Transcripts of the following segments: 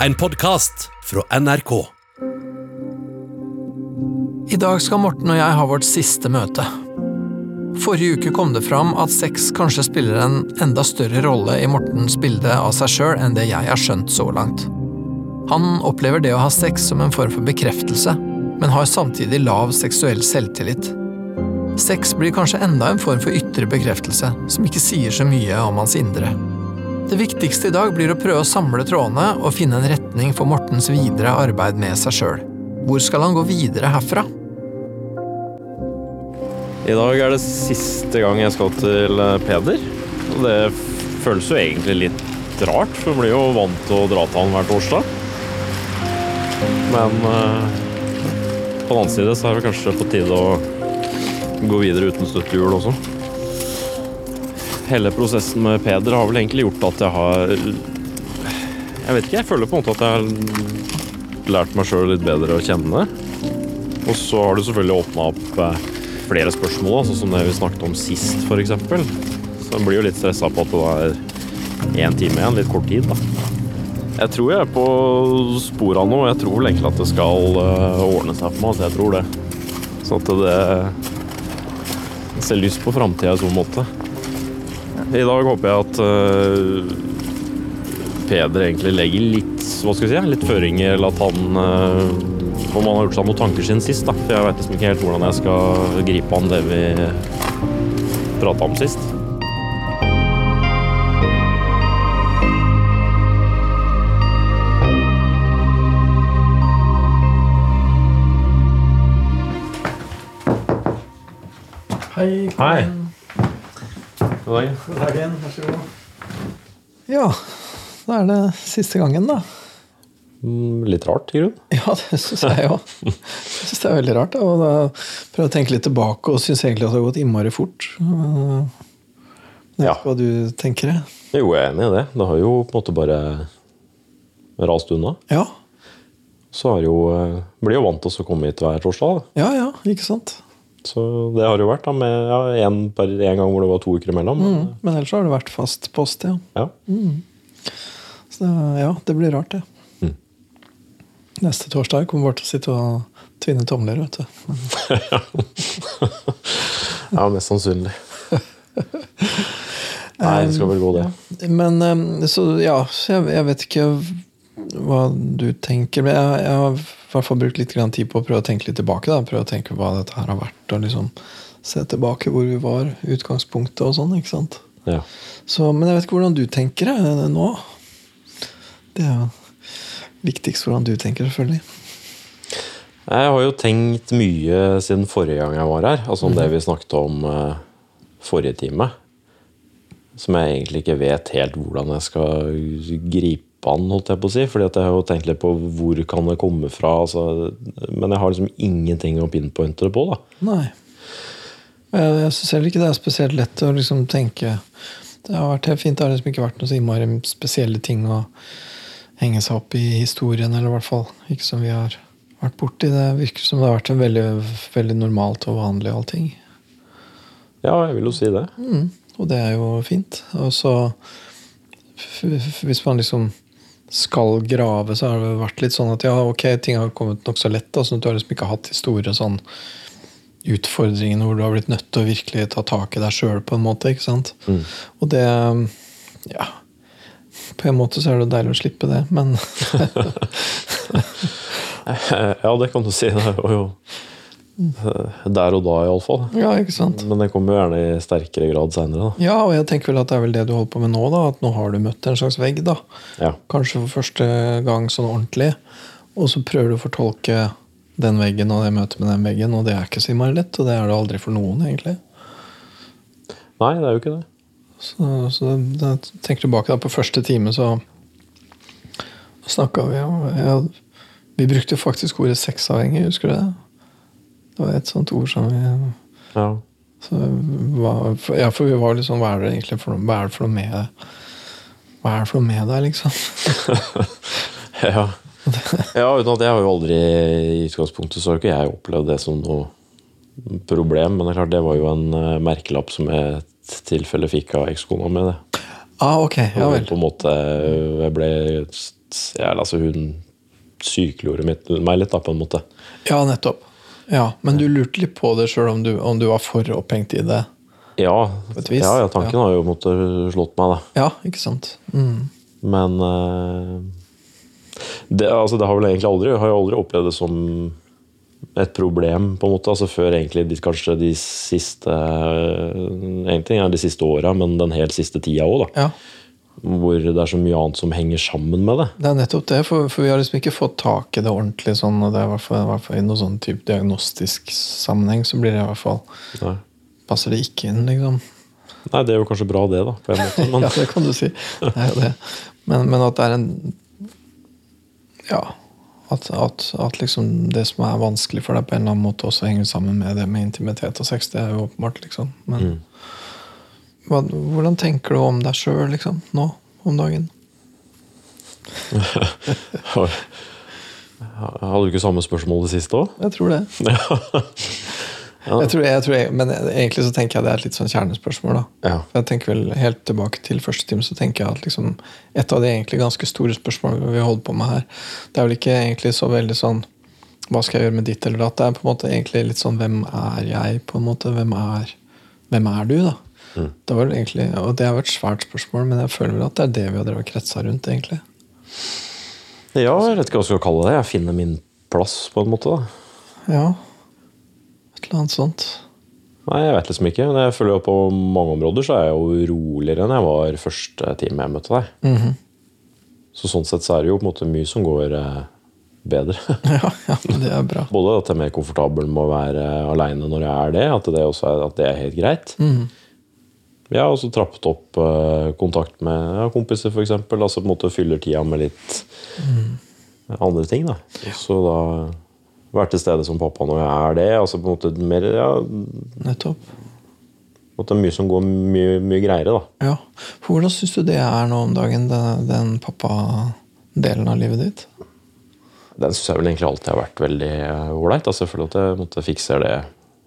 En podkast fra NRK. I dag skal Morten og jeg ha vårt siste møte. Forrige uke kom det fram at sex kanskje spiller en enda større rolle i Mortens bilde av seg sjøl enn det jeg har skjønt så langt. Han opplever det å ha sex som en form for bekreftelse, men har samtidig lav seksuell selvtillit. Sex blir kanskje enda en form for ytre bekreftelse, som ikke sier så mye om hans indre. Det viktigste i dag blir å prøve å samle trådene og finne en retning for Mortens videre arbeid med seg sjøl. Hvor skal han gå videre herfra? I dag er det siste gang jeg skal til eh, Peder. Og det føles jo egentlig litt rart, for jeg blir jo vant til å dra til han hver torsdag. Men eh, på den annen side så er det kanskje på tide å gå videre uten støttehjul også. Hele prosessen med Peder har vel egentlig gjort at jeg har Jeg vet ikke, jeg føler på en måte at jeg har lært meg sjøl litt bedre å kjenne. Og så har det selvfølgelig åpna opp eh, flere spørsmål, sånn som det vi snakket om sist, f.eks. Så jeg blir jo litt stressa på at det er én time igjen, litt kort tid, da. Jeg tror jeg er på sporet av noe. Jeg tror vel egentlig at det skal eh, ordne seg for meg. Så jeg tror det. Så at det ser lyst på framtida i sånn måte. I dag håper jeg at uh, Peder egentlig legger litt hva skal vi si, litt føringer, eller at han uh, Om han har gjort seg noen tanker siden sist. da. For Jeg vet liksom ikke helt hvordan jeg skal gripe an det vi prata om sist. Hei. Hei. God dag. God dagen. Vær så god. Ja, da er det siste gangen, da. Mm, Litt rart, i grunnen. Ja, det syns jeg òg. Jeg syns det er veldig rart. Da. Og da prøver jeg å tenke litt tilbake, og syns egentlig at det har gått innmari fort. Jeg Ja. hva du tenker? Jo, jeg er enig i det. Det har jo på en måte bare rast unna. Ja. Så har jo, eh, blir jo vant til å komme hit hver torsdag. da. ja, ja, ikke sant? Så det har jo vært da, med ja, en, per, en gang hvor det var to uker imellom. Mm. Men ellers har det vært fast post, ja. Ja. Så det, ja, det blir rart, det. Mm. Neste torsdag kommer vi bare til å sitte og tvinne tomler, vet du. ja, mest sannsynlig. Nei, det skal vel gå, det. Men eh, så ja, jeg, jeg vet ikke hva du tenker. Men jeg, jeg har i hvert fall brukt litt grann tid på å prøve å tenke litt tilbake. Da. Prøve å tenke hva dette her har vært, og liksom se tilbake hvor vi var, utgangspunktet og sånn. ikke sant? Ja. Så, men jeg vet ikke hvordan du tenker det nå. Det er jo viktigst hvordan du tenker, selvfølgelig. Jeg har jo tenkt mye siden forrige gang jeg var her. Altså om det vi snakket om eh, forrige time. Som jeg egentlig ikke vet helt hvordan jeg skal gripe an, holdt jeg på å si. Fordi at jeg har jo tenkt litt på hvor kan det komme fra. Altså, men jeg har liksom ingenting å pinpointe det på. da. Nei. Jeg, jeg syns heller ikke det er spesielt lett å liksom tenke Det har vært helt fint. Det har liksom ikke vært noe så innmari spesielle ting å henge seg opp i historien, eller i hvert fall ikke som vi har vært borti. Det virker som det har vært en veldig, veldig normalt og vanlig allting. Ja, jeg vil jo si det. Mm, og det er jo fint. Og så Hvis man liksom skal grave, så har det vært litt sånn at ja, ok, ting har kommet nokså lett. Da, sånn at du har liksom ikke hatt de store sånn utfordringene hvor du har blitt nødt til å virkelig ta tak i deg sjøl på en måte. ikke sant? Og det Ja. På en måte så er det deilig å slippe det, men Ja, det kan du si. Det var jo der og da, iallfall. Ja, ikke sant? Men det kommer jo gjerne i sterkere grad seinere. Ja, og jeg tenker vel at det er vel det du holder på med nå, da. At nå har du møtt en slags vegg, da. Ja. Kanskje for første gang sånn ordentlig. Og så prøver du å fortolke den veggen og det møtet med den veggen, og det er ikke så innmari lett. Og det er det aldri for noen, egentlig. Nei, det er jo ikke det. Så, så da tenker tilbake da på første time, så snakka vi om ja, Vi brukte faktisk ordet sexavhengig, husker du det? Det var et sånt ord som vi Ja. så, hva, Ja, for vi var litt sånn Hva er det egentlig for noe, hva er det for noe med Hva er det for noe med deg, liksom? Ja. ja, uten at jeg har jo aldri i utgangspunktet så har ikke jeg opplevd det som noe problem. Men det er klart, det var jo en eh, merkelapp som jeg tilfelle fikk av ekskona mi. det. Ah, ok, ja vel. på en måte Jeg ble jeg, altså Hun sykeliggjorde meg litt, da, på en måte. Ja, nettopp. Ja, Men du lurte litt på det sjøl, om, du- om du var for opphengt i det? Ja, et vis, ja, ja tanken har jo måttet slått meg, da. Ja, ikke sant? Mm. Men eh, det, altså, det har vel egentlig aldri Har jeg aldri opplevd det som et problem, på en måte. Altså Før egentlig de, kanskje de siste Egentlig er de siste åra, men den helt siste tida òg, da. Ja, Hvor det er så mye annet som henger sammen med det. det er nettopp det. For, for vi har liksom ikke fått tak i det ordentlig sånn, og det er i hvert fall, i noen sånn type diagnostisk sammenheng, så blir det i hvert fall Nei. Passer det ikke inn, liksom? Nei, det er jo kanskje bra, det, da. På en måte. Men Ja, det kan du si. Det er jo det. Men, men at det er en Ja. At, at, at liksom det som er vanskelig for deg, på en eller annen måte også henger sammen med det med intimitet og sex. Det er jo åpenbart, liksom. Men Mm. Hva, hvordan tenker du om deg sjøl, liksom, nå om dagen? Hadde du ikke samme spørsmål det siste òg? Jeg tror det. Jeg tror, jeg tror jeg, men egentlig så tenker jeg det er et litt sånn kjernespørsmål. Ja. Jeg tenker vel Helt tilbake til første time så tenker jeg at liksom, et av de egentlig ganske store spørsmålene vi holder på med her, det er vel ikke egentlig så veldig sånn Hva skal jeg gjøre med ditt eller datt? Det er på en måte egentlig litt sånn Hvem er jeg? på en måte? Hvem er, hvem er du? da? Det var egentlig, og det har vært et svært spørsmål, men jeg føler vel at det er det vi har drevet kretsa rundt. egentlig. ja, jeg vet ikke hva jeg skal kalle det. Jeg finner min plass, på en måte. da. Ja. Et eller annet sånt. Nei, jeg vet liksom ikke. Men jeg føler jo på mange områder så er jeg jo roligere enn jeg var første time jeg møtte deg. Mhm. Så sånn sett så er det jo på en måte mye som går eh, bedre. Ja, ja, det er bra. Både at jeg er mer komfortabel med å være aleine når jeg er det, at det også er, at det er helt greit. Mhm. Jeg har også trappet opp eh, kontakt med ja, kompiser, f.eks. Altså på en måte fyller tida med litt andre ting. da. Så da være til stede som pappa når jeg er det. altså på en måte mer, ja, Nettopp. at det er mye som går mye, mye greiere. da. Ja. Hvordan syns du det er nå om dagen, den, den pappa-delen av livet ditt? Den syns jeg vel egentlig alltid har vært veldig eh, ålreit. Altså, jeg føler at jeg måtte fikse det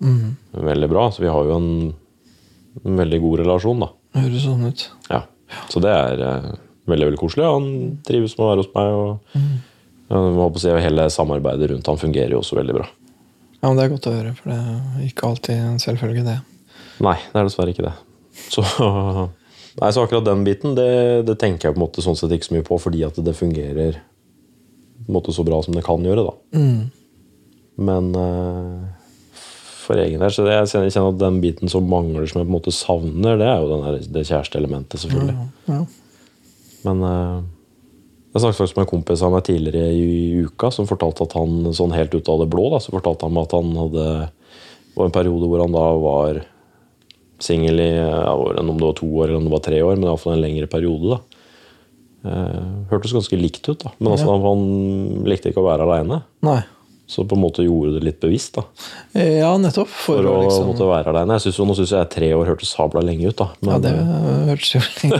mm. veldig bra. Så vi har jo en, en veldig god relasjon, da. Høres sånn ut. Ja. Så det er eh, veldig veldig koselig. Han trives med å være hos meg. og jeg må på å si, Hele samarbeidet rundt han fungerer jo også veldig bra. Ja, men Det er godt å høre, for det er ikke alltid en selvfølge, det. Nei, det er dessverre ikke det. Så, nei, så akkurat den biten det, det tenker jeg på en måte sånn sett ikke så mye på, fordi at det fungerer på en måte så bra som det kan gjøre. da. Men eh, for egen del så det, jeg kjenner- at den biten som mangler, som jeg på en måte savner, det er jo den der, det kjæresteelementet, selvfølgelig. Ja. Men eh, jeg snakket faktisk med en kompis av meg tidligere i, uka som fortalte at han sånn helt ut av det blå da, så fortalte han meg at han hadde var en periode hvor han da var singel i ja, om det var to år eller om det var tre år, men iallfall en lengre periode. da. Eh, hørtes ganske likt ut, da. men altså, Ja. han, han likte ikke å være aleine. Så på en måte gjorde det litt bevisst. da, Ja, nettopp. For, For, å liksom måtte være aleine. Jeg synes, jo- nå syns jeg tre år hørtes sabla lenge ut. da. Ja, det eh, hørtes jo lenge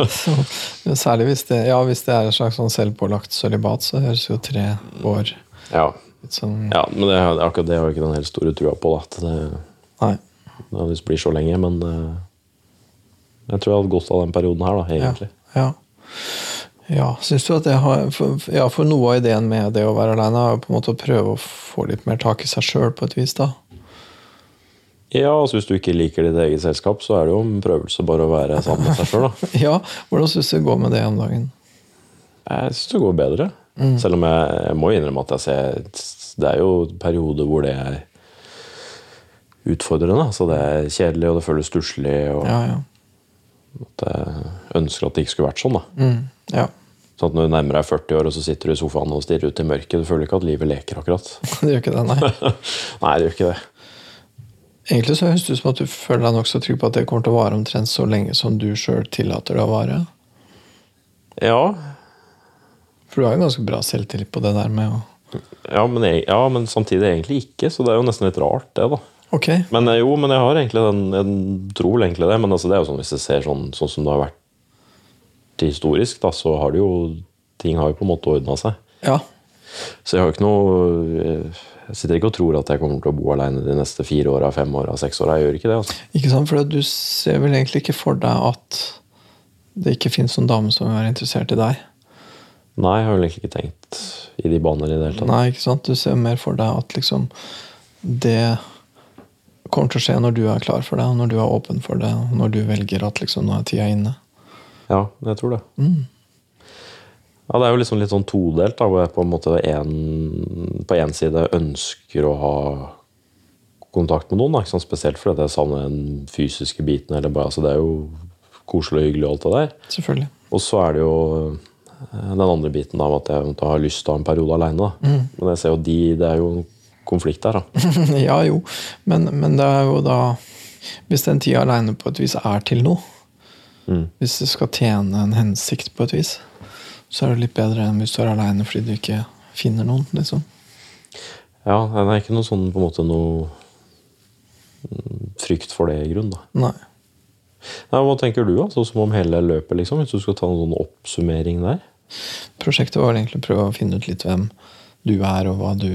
ut. Særlig hvis det, ja, hvis det er et slags sånn selvpålagt sølibat, så høres jo tre år ja. ut som ja, men det, akkurat det har jeg ikke den helt store trua på. da, at det Nei. nødvendigvis blir så lenge, men eh, jeg tror jeg hadde godt av den perioden her, da, egentlig. ja. ja. Syns du at det har for, Ja, for noe av ideen med det å være aleine er jo på en måte å prøve å få litt mer tak i seg sjøl på et vis, da. Ja, altså Hvis du ikke liker ditt eget selskap, så er det jo en prøvelse bare å være sammen med seg sjøl. Ja, hvordan syns du det går med det om dagen? Jeg syns det går bedre. Selv om jeg, jeg må innrømme at jeg ser Det er jo perioder hvor det er utfordrende. Så det er kjedelig, og det føles stusslig. Og Ja, ja. at jeg ønsker at det ikke skulle vært sånn. da. Mm, ja. Sånn at Når du nærmer deg 40 år og så sitter du i sofaen og stirrer ut i mørket, du føler ikke at livet leker akkurat. Det gjør ikke det, nei. Nei, det gjør ikke det. Egentlig så høres det ut som at du føler deg nokså trygg på at det kommer til å vare omtrent så lenge som du sjøl tillater det å vare. Ja, For du har jo ganske bra selvtillit på det der med å ja, men, jeg, ja, men samtidig egentlig ikke, så det er jo nesten litt rart, det, da. Ok. Men eh, jo, men jeg har egentlig den Jeg tror egentlig det, men altså, det er jo sånn hvis jeg ser sånn, sånn som det har vært historisk, da, så har det jo Ting har jo på en måte ordna seg. Ja. Så jeg har jo ikke noe Jeg sitter ikke og tror at jeg kommer til å bo alene de neste fire åra, fem åra, seks åra. Jeg gjør ikke det. altså. Ikke sant? For du ser vel egentlig ikke for deg at det ikke fins noen dame som er interessert i deg. Nei, jeg har vel egentlig ikke tenkt i de baner i det hele tatt. Nei, ikke sant? Du ser mer for deg at liksom det kommer til å skje når du er klar for det, når du er åpen for det, når du velger at liksom nå er tida inne. Ja, jeg tror det. Mm. Ja, Det er jo liksom litt sånn todelt, da, hvor jeg på en måte en, på én side ønsker å ha kontakt med noen, da, ikke sånn spesielt fordi jeg savner den fysiske biten. eller bare, altså Det er jo koselig og hyggelig og alt det der. Selvfølgelig. Og så er det jo eh, den andre biten da, at jeg har lyst til å ha en periode aleine. Mm. Men jeg ser jo de, det er jo en konflikt der, da. ja jo, men, men det er jo da Hvis den tida aleine på et vis er til noe, Mm. hvis det skal tjene en hensikt på et vis, så er det litt bedre enn hvis du er aleine fordi du ikke finner noen, liksom. Ja, det er ikke noe sånn på en måte noe frykt for det i grunnen, da. Nei. Nei, hva tenker du? Sånn som om hele løpet, liksom? Hvis du skal ta en sånn oppsummering der? Prosjektet var egentlig å prøve å finne ut litt hvem du er, og hva du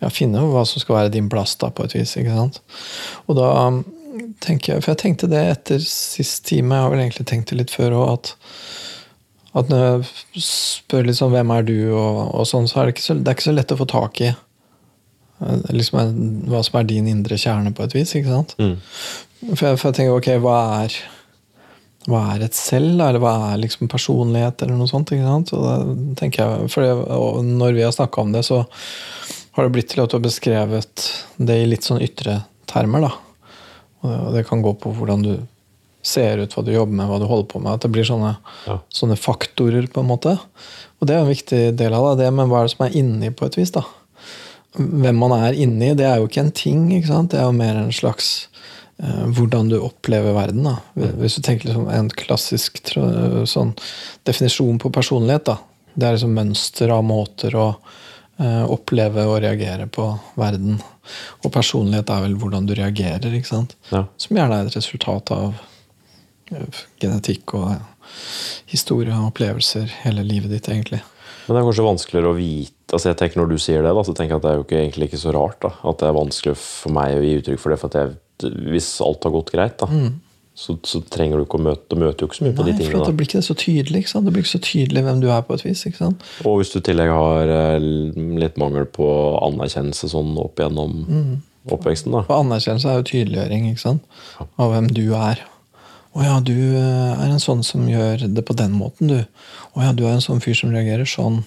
Ja, finne hva som skal være din plass, da, på et vis. ikke sant? Og da tenker jeg For jeg tenkte det etter sist time, jeg har vel egentlig tenkt det litt før òg, at at når jeg spør liksom hvem er du, og, og sånn, så er det, ikke så, det er ikke så lett å få tak i eh, liksom, hva som er din indre kjerne, på et vis. ikke sant? Mm. For jeg, for jeg tenker, ok, hva er hva er et selv, da? eller hva er liksom personlighet, eller noe sånt? ikke sant? Og det tenker jeg, for det, Når vi har snakka om det, så har det blitt til at du har beskrevet det i litt sånn ytre termer. da. Og det, kan gå på hvordan du ser ut, hva du jobber med, hva du holder på med. At det blir sånne, Ja. sånne faktorer, på en måte. Og det er en viktig del av det, men hva er det som er inni, på et vis? da? Hvem man er inni, det er jo ikke en ting. ikke sant? Det er jo mer en slags eh, hvordan du opplever verden. da. Hvis du tenker liksom en klassisk sånn definisjon på personlighet, da. det er liksom mønster av måter eh, oppleve og reagere på verden. Og personlighet er vel hvordan du reagerer, ikke sant? Ja. som gjerne er et resultat av eh, genetikk og eh, historie og opplevelser hele livet ditt, egentlig. Men det er kanskje vanskeligere å vite altså jeg tenker Når du sier det, da, så tenker jeg at det er jo ikke, egentlig ikke så rart. da, At det er vanskelig for meg å gi uttrykk for det. for jeg, Hvis alt har gått greit, da, så, så trenger du ikke å møte Du møter jo ikke så mye på. Nei, de tingene. For det da. blir ikke så tydelig ikke sant? Det blir ikke så tydelig hvem du er på et vis. ikke sant? Og hvis du i tillegg har eh, litt mangel på anerkjennelse sånn opp gjennom Mm. oppveksten, da. For anerkjennelse er jo tydeliggjøring ikke sant? av hvem du er. Å ja, du eh, er en sånn som gjør det på den måten, du. Å ja, du er en sånn fyr som reagerer sånn.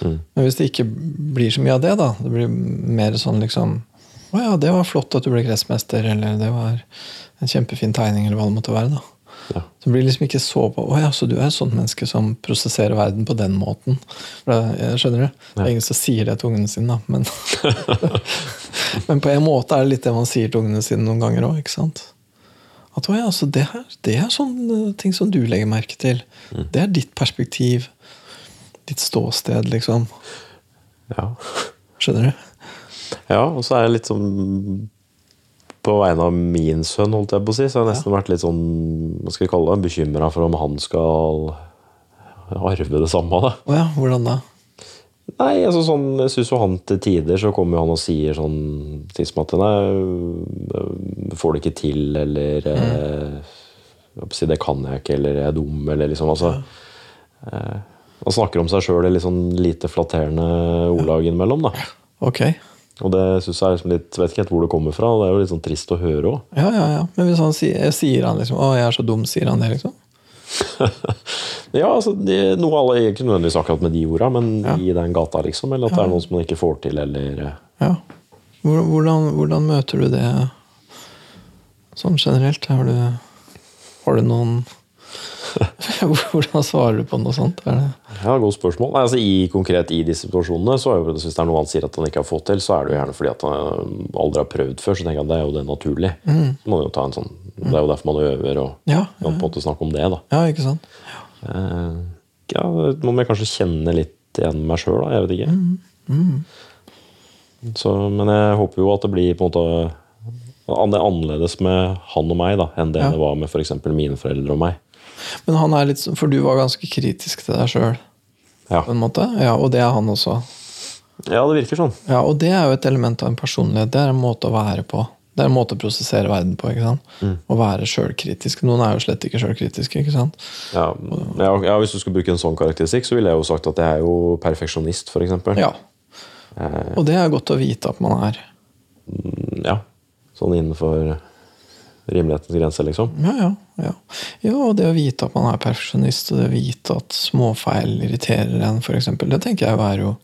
Mm. Men hvis det ikke blir så mye av det, da, det blir mer sånn liksom Å ja, det var flott at du ble kretsmester, eller det var en kjempefin tegning, eller hva det måtte være. da. Ja. Så blir liksom ikke så på Å ja, så du er et sånt menneske som prosesserer verden på den måten. Det, skjønner du? Det er ingen som sier det til ungene sine, da. Men, men på en måte er det litt det man sier til ungene sine noen ganger òg. At å ja, så det, her, det er sånne ting som du legger merke til. Det er ditt perspektiv. Ditt ståsted, liksom. Ja. Skjønner du? Ja, og så er jeg litt sånn På vegne av min sønn, holdt jeg på å si, så har jeg nesten vært litt sånn hva skal vi kalle det, bekymra for om han skal arve det samme. da. Oh ja, hvordan da? Nei, altså sånn, jeg syns jo han til tider så kommer han og sier sånn ting som at Nei, øh, får det ikke til, eller eh, på å si, Det kan jeg ikke, eller jeg er dum, eller liksom altså eh, Han snakker om seg sjøl i litt sånn lite flatterende ordlag innimellom, da. Ok. Og det synes jeg er liksom litt Vet ikke helt hvor det kommer fra. og Det er jo litt sånn trist å høre òg. Ja, ja, ja. Men hvis han sier, sier han liksom 'Å, jeg er så dum', sier han det, liksom? Ja, altså, det, noe alle er ikke nødvendigvis akkurat med de orda, men Ja. i den gata, liksom. Eller at det er noe som man ikke får til, eller eh, Ja. Hvordan, hvordan møter du det sånn generelt? Har du, har du noen Hvordan svarer du på noe sånt? Ja, godt spørsmål. Nei, altså, i, konkret i disse situasjonene, så er jo, hvis det er noe han sier at han ikke har fått til, så er det jo gjerne fordi at han aldri har prøvd før. Så tenker jeg at det er jo det naturlig. En sånn, Det er jo derfor man øver og ja, ja. på en måte snakke om det. da. ja, ikke sant? Eh, ja, Må jeg kanskje kjenne litt igjen meg sjøl, da. Jeg vet ikke. Så, men jeg håper jo at det blir på en måte det er annerledes med han og meg da, enn det Ja. det var med f.eks. mine foreldre og meg. Men han er litt sånn- For du var ganske kritisk til deg sjøl, Ja. på en måte? Ja, og det er han også. ja, det virker sånn. Ja, Og det er jo et element av en personlighet. Det er en måte å være på. Det er en måte å prosessere verden på. ikke sant? Å være sjølkritisk. Noen er jo slett ikke sjølkritiske. ikke sant? Ja, ja, ja, Hvis du skulle bruke en sånn karakteristikk, så ville jeg jo sagt at jeg er jo perfeksjonist, f.eks. Ja. Og det er godt å vite at man er. ja. Sånn innenfor rimelighetens grense, liksom. Ja, ja. Ja. ja og det å vite at man er perfeksjonist, og det å vite at småfeil irriterer en, f.eks., det tenker jeg er jo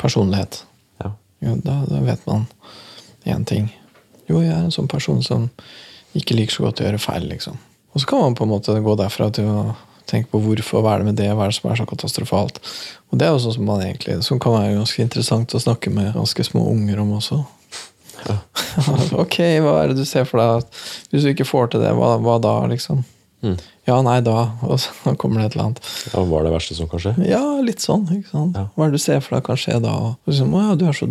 personlighet. Ja. Jo, da, da vet man én ting. Jo, jeg er en sånn person som ikke liker så godt å gjøre feil, liksom. Og så kan man på en måte gå derfra til å tenke på hvorfor, hva er det med det, hva er det som er så katastrofalt. Og det er jo sånn som man egentlig, som kan være ganske interessant å snakke med ganske små unger om også. ok, hva er det du ser for deg? Hvis du ikke får til det, hva, hva da, liksom? Ja, nei, da. Og så kommer det et eller annet. Ja, Hva er det verste som kan skje? Ja, litt sånn. Ja. Hva er det du ser for deg kan skje da? Og liksom, å ja, du er så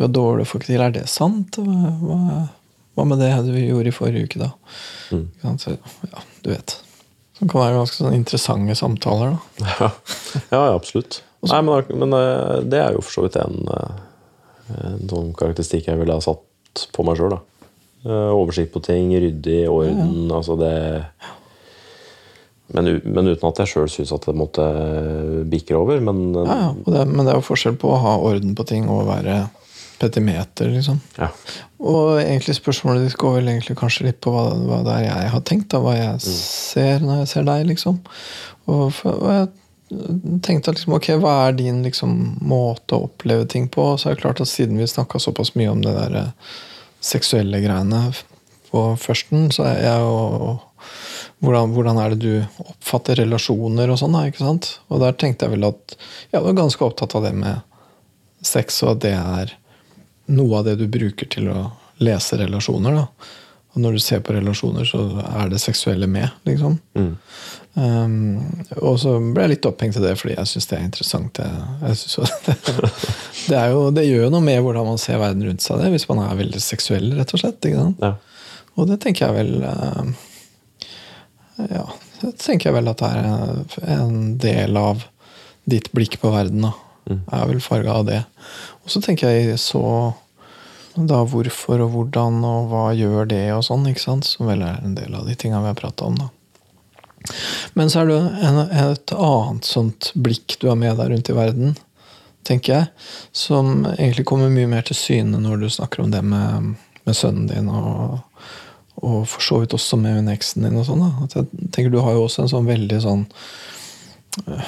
du er dårlig få ikke til. Er det sant? Hva, hva, med det du gjorde i forrige uke, da? Mm. Så, ja, du vet. Som kan være ganske sånn interessante samtaler. da. Ja, ja absolutt. Nei, men, men eh, det er jo for så vidt en, eh, en sånn karakteristikk jeg ville ha satt på meg sjøl. Oversikt på ting, ryddig, orden. Altså det men, men uten at jeg sjøl syns at det måtte bikke over. Men Ja, ja. Og det, men det er jo forskjell på å ha orden på ting og være petimeter, liksom. ja. Og egentlig spørsmålet ditt går vel egentlig kanskje litt på hva, hva det er jeg har tenkt, da, hva jeg ser når jeg ser deg, liksom. Og, for, og jeg tenkte at liksom, ok, hva er din liksom, måte å oppleve ting på? Så er det klart at siden vi snakka såpass mye om det der eh, seksuelle greiene på førsten, så er jeg jo hvordan, hvordan er det du oppfatter relasjoner og sånn, ikke sant? Og der tenkte jeg vel at jeg var ganske opptatt av det med sex, og at det er noe av det du bruker til å lese relasjoner. Da. Og når du ser på relasjoner, så er det seksuelle med, liksom. Um, og så ble jeg litt opphengt i det fordi jeg syns det er interessant. Jeg, jeg jo det, det, er jo, det gjør jo noe med hvordan man ser verden rundt seg, det, hvis man er veldig seksuell, rett og slett. Ja. Og det tenker jeg vel uh, Ja, det tenker jeg vel at det er en del av ditt blikk på verden. da. Er vel farga av det. Og så tenker jeg så da hvorfor og hvordan og hva gjør det og sånn, ikke sant? Som vel er en del av de tinga vi har prata om, da. Men så er det en, et annet sånt blikk du har med deg rundt i verden, tenker jeg, som egentlig kommer mye mer til syne når du snakker om det med, med sønnen din, og, og for så vidt også med hun eksen din. og sånn jeg tenker Du har jo også en sånn veldig sånn Hva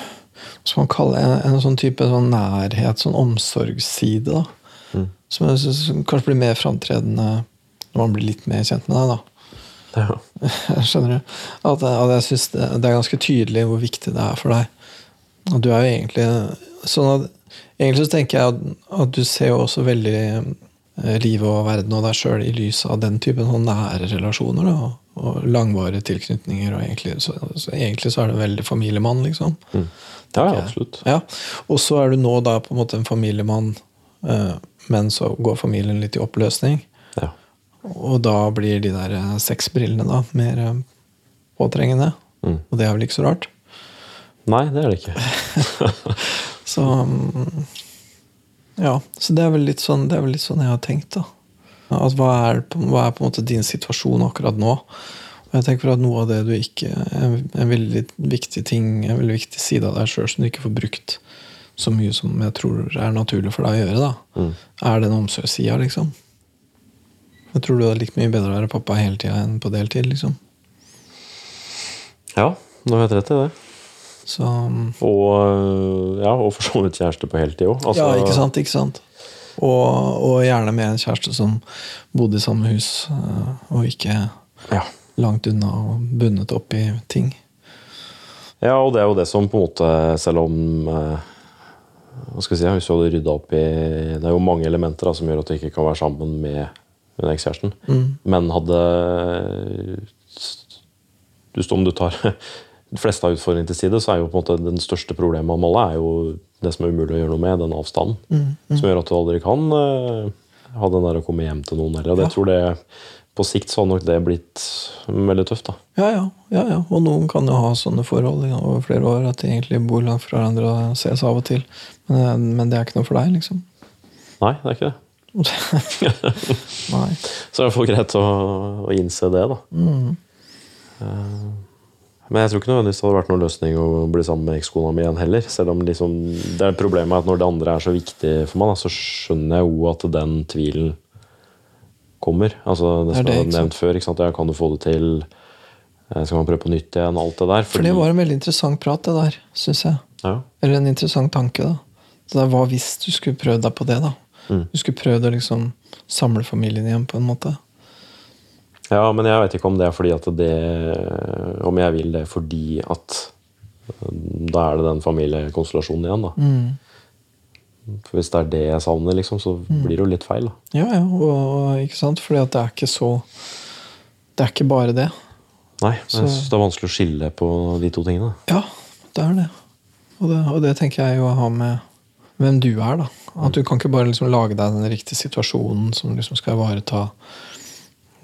skal man kalle det? En, en sånn type sånn nærhet, sånn omsorgsside, da. Som jeg synes kanskje blir mer framtredende når man blir litt mer kjent med deg. da. Ja. Skjønner du? At, at jeg synes det, det er ganske tydelig hvor viktig det er for deg. Og du er jo egentlig sånn at Egentlig så tenker jeg at, at du ser jo også veldig eh, livet og verden og deg sjøl i lys av den typen sånn nære relasjoner. Da, og, langvarige tilknytninger. Og egentlig, så, så egentlig så er du en veldig familiemann, liksom. Ja, ja, absolutt. Ja. Og så er du nå da på en måte en familiemann, eh, men så går familien litt i oppløsning. Og da blir de der eh, sexbrillene da mer eh, påtrengende. Mm. Og det er vel ikke så rart. Nei, det er det ikke. Så mm, Ja, så det er vel litt sånn, det er vel litt sånn jeg har tenkt, da. At hva er, hva er på en måte din situasjon akkurat nå? Og jeg tenker at noe av det du ikke En, en veldig viktig ting, en veldig viktig side av deg sjøl som du ikke får brukt så mye som jeg tror er naturlig for deg å gjøre, da, er den omsorgssida, liksom. Jeg tror du hadde likt mye bedre å være pappa hele tida enn på deltid, liksom. Ja, du har helt rett i det. Så mm, Og, ja, og for så vidt kjæreste på heltid òg. Altså, Ja, ikke sant, ikke sant. Og, og gjerne med en kjæreste som bodde i samme hus, øh, og ikke Ja. langt unna og bundet opp i ting. ja, og det er jo det som på en måte, selv om øh, hva skal jeg si, Hvis du hadde rydda opp i Det er jo mange elementer da, som gjør at du ikke kan være sammen med den ekskjæresten. Men hadde du, Om du tar de fleste av utfordringene til side, så er jo på en måte den største problemet av alle er jo det som er umulig å gjøre noe med, den avstanden. Som gjør at du aldri kan øh, ha den der å komme hjem til noen heller. Det jeg tror det på sikt så har nok det blitt veldig tøft. da. Ja, ja, ja, ja. Og noen kan jo ha sånne forhold over flere år at de egentlig bor langt fra hverandre og ses av og til. Men, men det er ikke noe for deg, liksom. Nei, det er ikke det. Nei. Så det er iallfall greit å, å innse det, da. Eh, Men jeg tror ikke nødvendigvis det hadde vært noen løsning å bli sammen med ekskona mi igjen heller. Selv om liksom, det er problemet at når det andre er så viktig for meg, da, så skjønner jeg jo at den tvilen kommer. Altså det som det, jeg har nevnt før. Ikke sant? Ja, kan du få det til? Eh, Skal man prøve på nytt igjen? Alt det der. For det var en veldig interessant prat, det der, syns jeg. ja. Eller en interessant tanke, da. Så det var hvis du skulle prøvd deg på det, da. Mm. Du skulle prøvd å liksom samle familien igjen, på en måte. ja, men jeg vet ikke om det er fordi at det Om jeg vil det fordi at eh, Da er det den familiekonstellasjonen igjen, da. Mm. For hvis det er det jeg savner, liksom, så blir det jo litt feil. da. Ja, ja, og, ikke sant? Fordi at det er ikke så Det er ikke bare det. Nei, Så- jeg synes det er vanskelig å skille på de to tingene. Ja, det er det. Og det, og det tenker jeg jo ha med hvem du er, da. At du kan ikke bare liksom lage deg den riktige situasjonen som liksom skal ivareta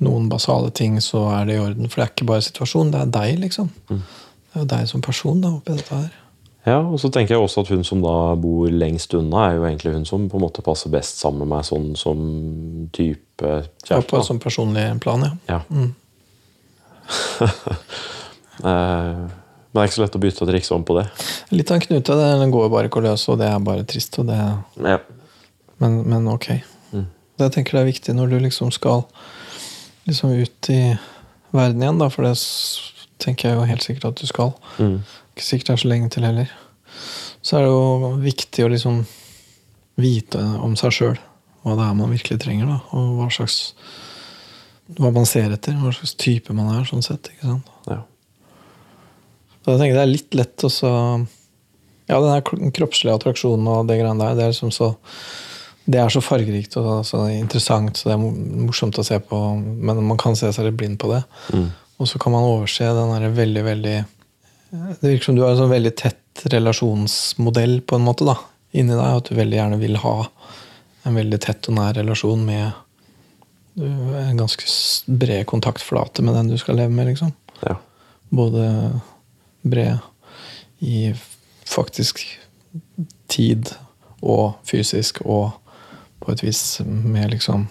noen basale ting, så er det i orden. For det er ikke bare situasjonen, det er deg, liksom. Det er jo deg som person da, oppi dette her. Ja, og så tenker jeg også at hun som da bor lengst unna, er jo egentlig hun som på en måte passer best sammen med meg sånn som type Ja, på et sånn personlig plan, ja. Ja. Mm. Men det er ikke så lett å bytte et trikse om på det. Litt av en knute. Den går jo bare ikke å løse, og det er bare trist. Og det, Ja. men, men ok. Mm. Det jeg tenker det er viktig når du liksom skal liksom ut i verden igjen, da, for det tenker jeg jo helt sikkert at du skal. Mm. Ikke sikkert det er så lenge til heller. Så er det jo viktig å liksom vite om seg sjøl. Hva det er man virkelig trenger, da. Og hva slags Hva man ser etter. Hva slags type man er, sånn sett. ikke sant? Ja. Så jeg tenker det er litt lett å så Ja, den her kroppslige attraksjonen og det greiene der, det er liksom så Det er så fargerikt og så interessant, så det er morsomt å se på, men man kan se seg litt blind på det. Mm. Og så kan man overse den derre veldig, veldig Det virker som du har en sånn veldig tett relasjonsmodell, på en måte, da, inni deg. At du veldig gjerne vil ha en veldig tett og nær relasjon med en ganske bred kontaktflate med den du skal leve med, liksom. ja. Både bred i faktisk tid og fysisk, og på et vis med liksom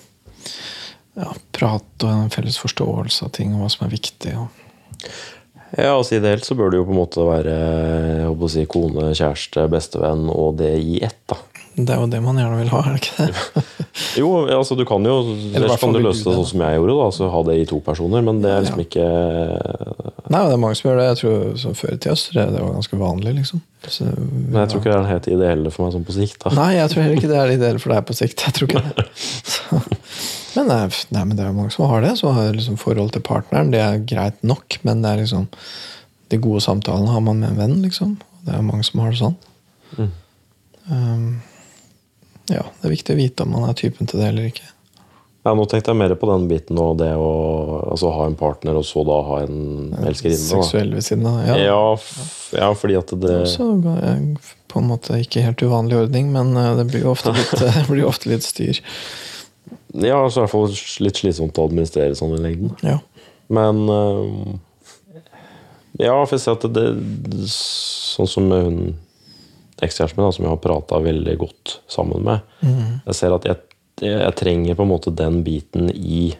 ja, prat og en felles forståelse av ting og hva som er viktig. Ja, altså Ideelt så bør det jo på en måte være jeg håper å si, kone, kjæreste, bestevenn og det i ett. da. Det er jo det man gjerne vil ha, er det ikke det? Jo, altså du kan jo ellers kan du løse det sånn som jeg gjorde. da, altså Ha det i to personer, men det er liksom Ja. ikke Nei, det er mange som gjør det. Jeg tror Før i tida det var ganske vanlig. liksom. Så, Men jeg tror ikke det er den helt ideelle for meg sånn på sikt. da. Nei, jeg tror heller ikke det er det ideelle for deg på sikt. Jeg tror ikke det. Så, men, nei, nei, men det er jo mange som har det. Som har liksom forhold til partneren. Det er greit nok, men det er liksom de gode samtalene har man med en venn. liksom. Det er mange som har det sånn. Mm. Um, ja, det er viktig å vite om man er typen til det eller ikke. Ja, Nå tenkte jeg mer på den biten og det å altså, ha en partner og så da ha en elskerinne. Seksuell ved siden av. Ja, Ja. ja, fordi at det Så Også på en måte ikke helt uvanlig ordning, men eh, det blir jo ofte litt, blir ofte litt styr. Ja, så er det i hvert fall litt slitsomt å administrere sånn i lengden. Ja. Men øhm, Ja, for jeg ser at det, det Sånn som hun ekskjæresten min, da, som jeg har prata veldig godt sammen med Mm. Jeg ser at jeg, jeg trenger på en måte den biten i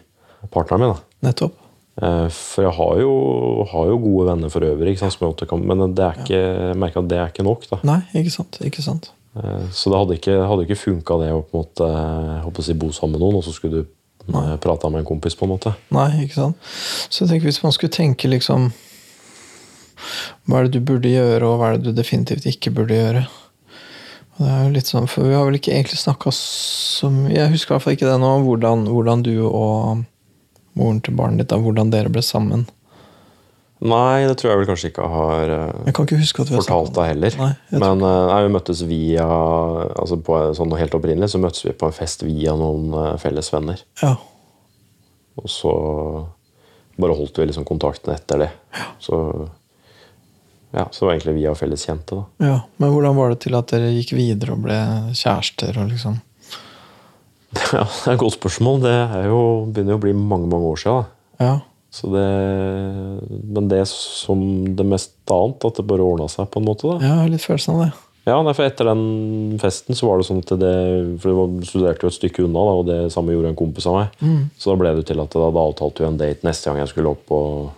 partneren min. da Nettopp. Eh, For jeg har jo, har jo gode venner for øvrig, sant, kan, men det er ikke, jeg merker at det er ikke nok. da Nei, ikke sant. Ikke sant. Eh, Så det hadde ikke, hadde ikke funka det å på en måte håper å si, bo sammen med noen, og så skulle du eh, prata med en kompis. på en måte Nei, ikke sant. Så jeg tenker hvis man skulle tenke liksom Hva er det du burde gjøre, og hva er det du definitivt ikke burde gjøre? Og det er jo litt sånn, For vi har vel ikke egentlig snakka så mye Jeg husker i hvert fall ikke det nå, hvordan, hvordan du og moren til barnet ditt, da, hvordan dere ble sammen. Nei, det tror jeg vel kanskje ikke har eh, Jeg kan ikke huske at vi har fortalt deg heller. Nei, Men eh, nei, vi møttes via altså på, sånn Helt opprinnelig så møttes vi på en fest via noen eh, felles venner. Ja. Og så bare holdt vi liksom kontakten etter det. Så ja, så var egentlig egentlig via felles kjente. da. ja. Men hvordan var det til at dere gikk videre og ble kjærester? og liksom Ja, Det er et godt spørsmål. Det er jo, begynner jo å bli mange mange år siden. Da. Ja. Så det, men det som det meste annet, at det bare ordna seg på en måte. da. Har litt følelsen av det. Ja, for etter den festen så var det sånn at det For jeg studerte jo et stykke unna, da, og det samme gjorde en kompis av meg. Så da ble det til at da, da avtalte vi en date neste gang jeg skulle opp og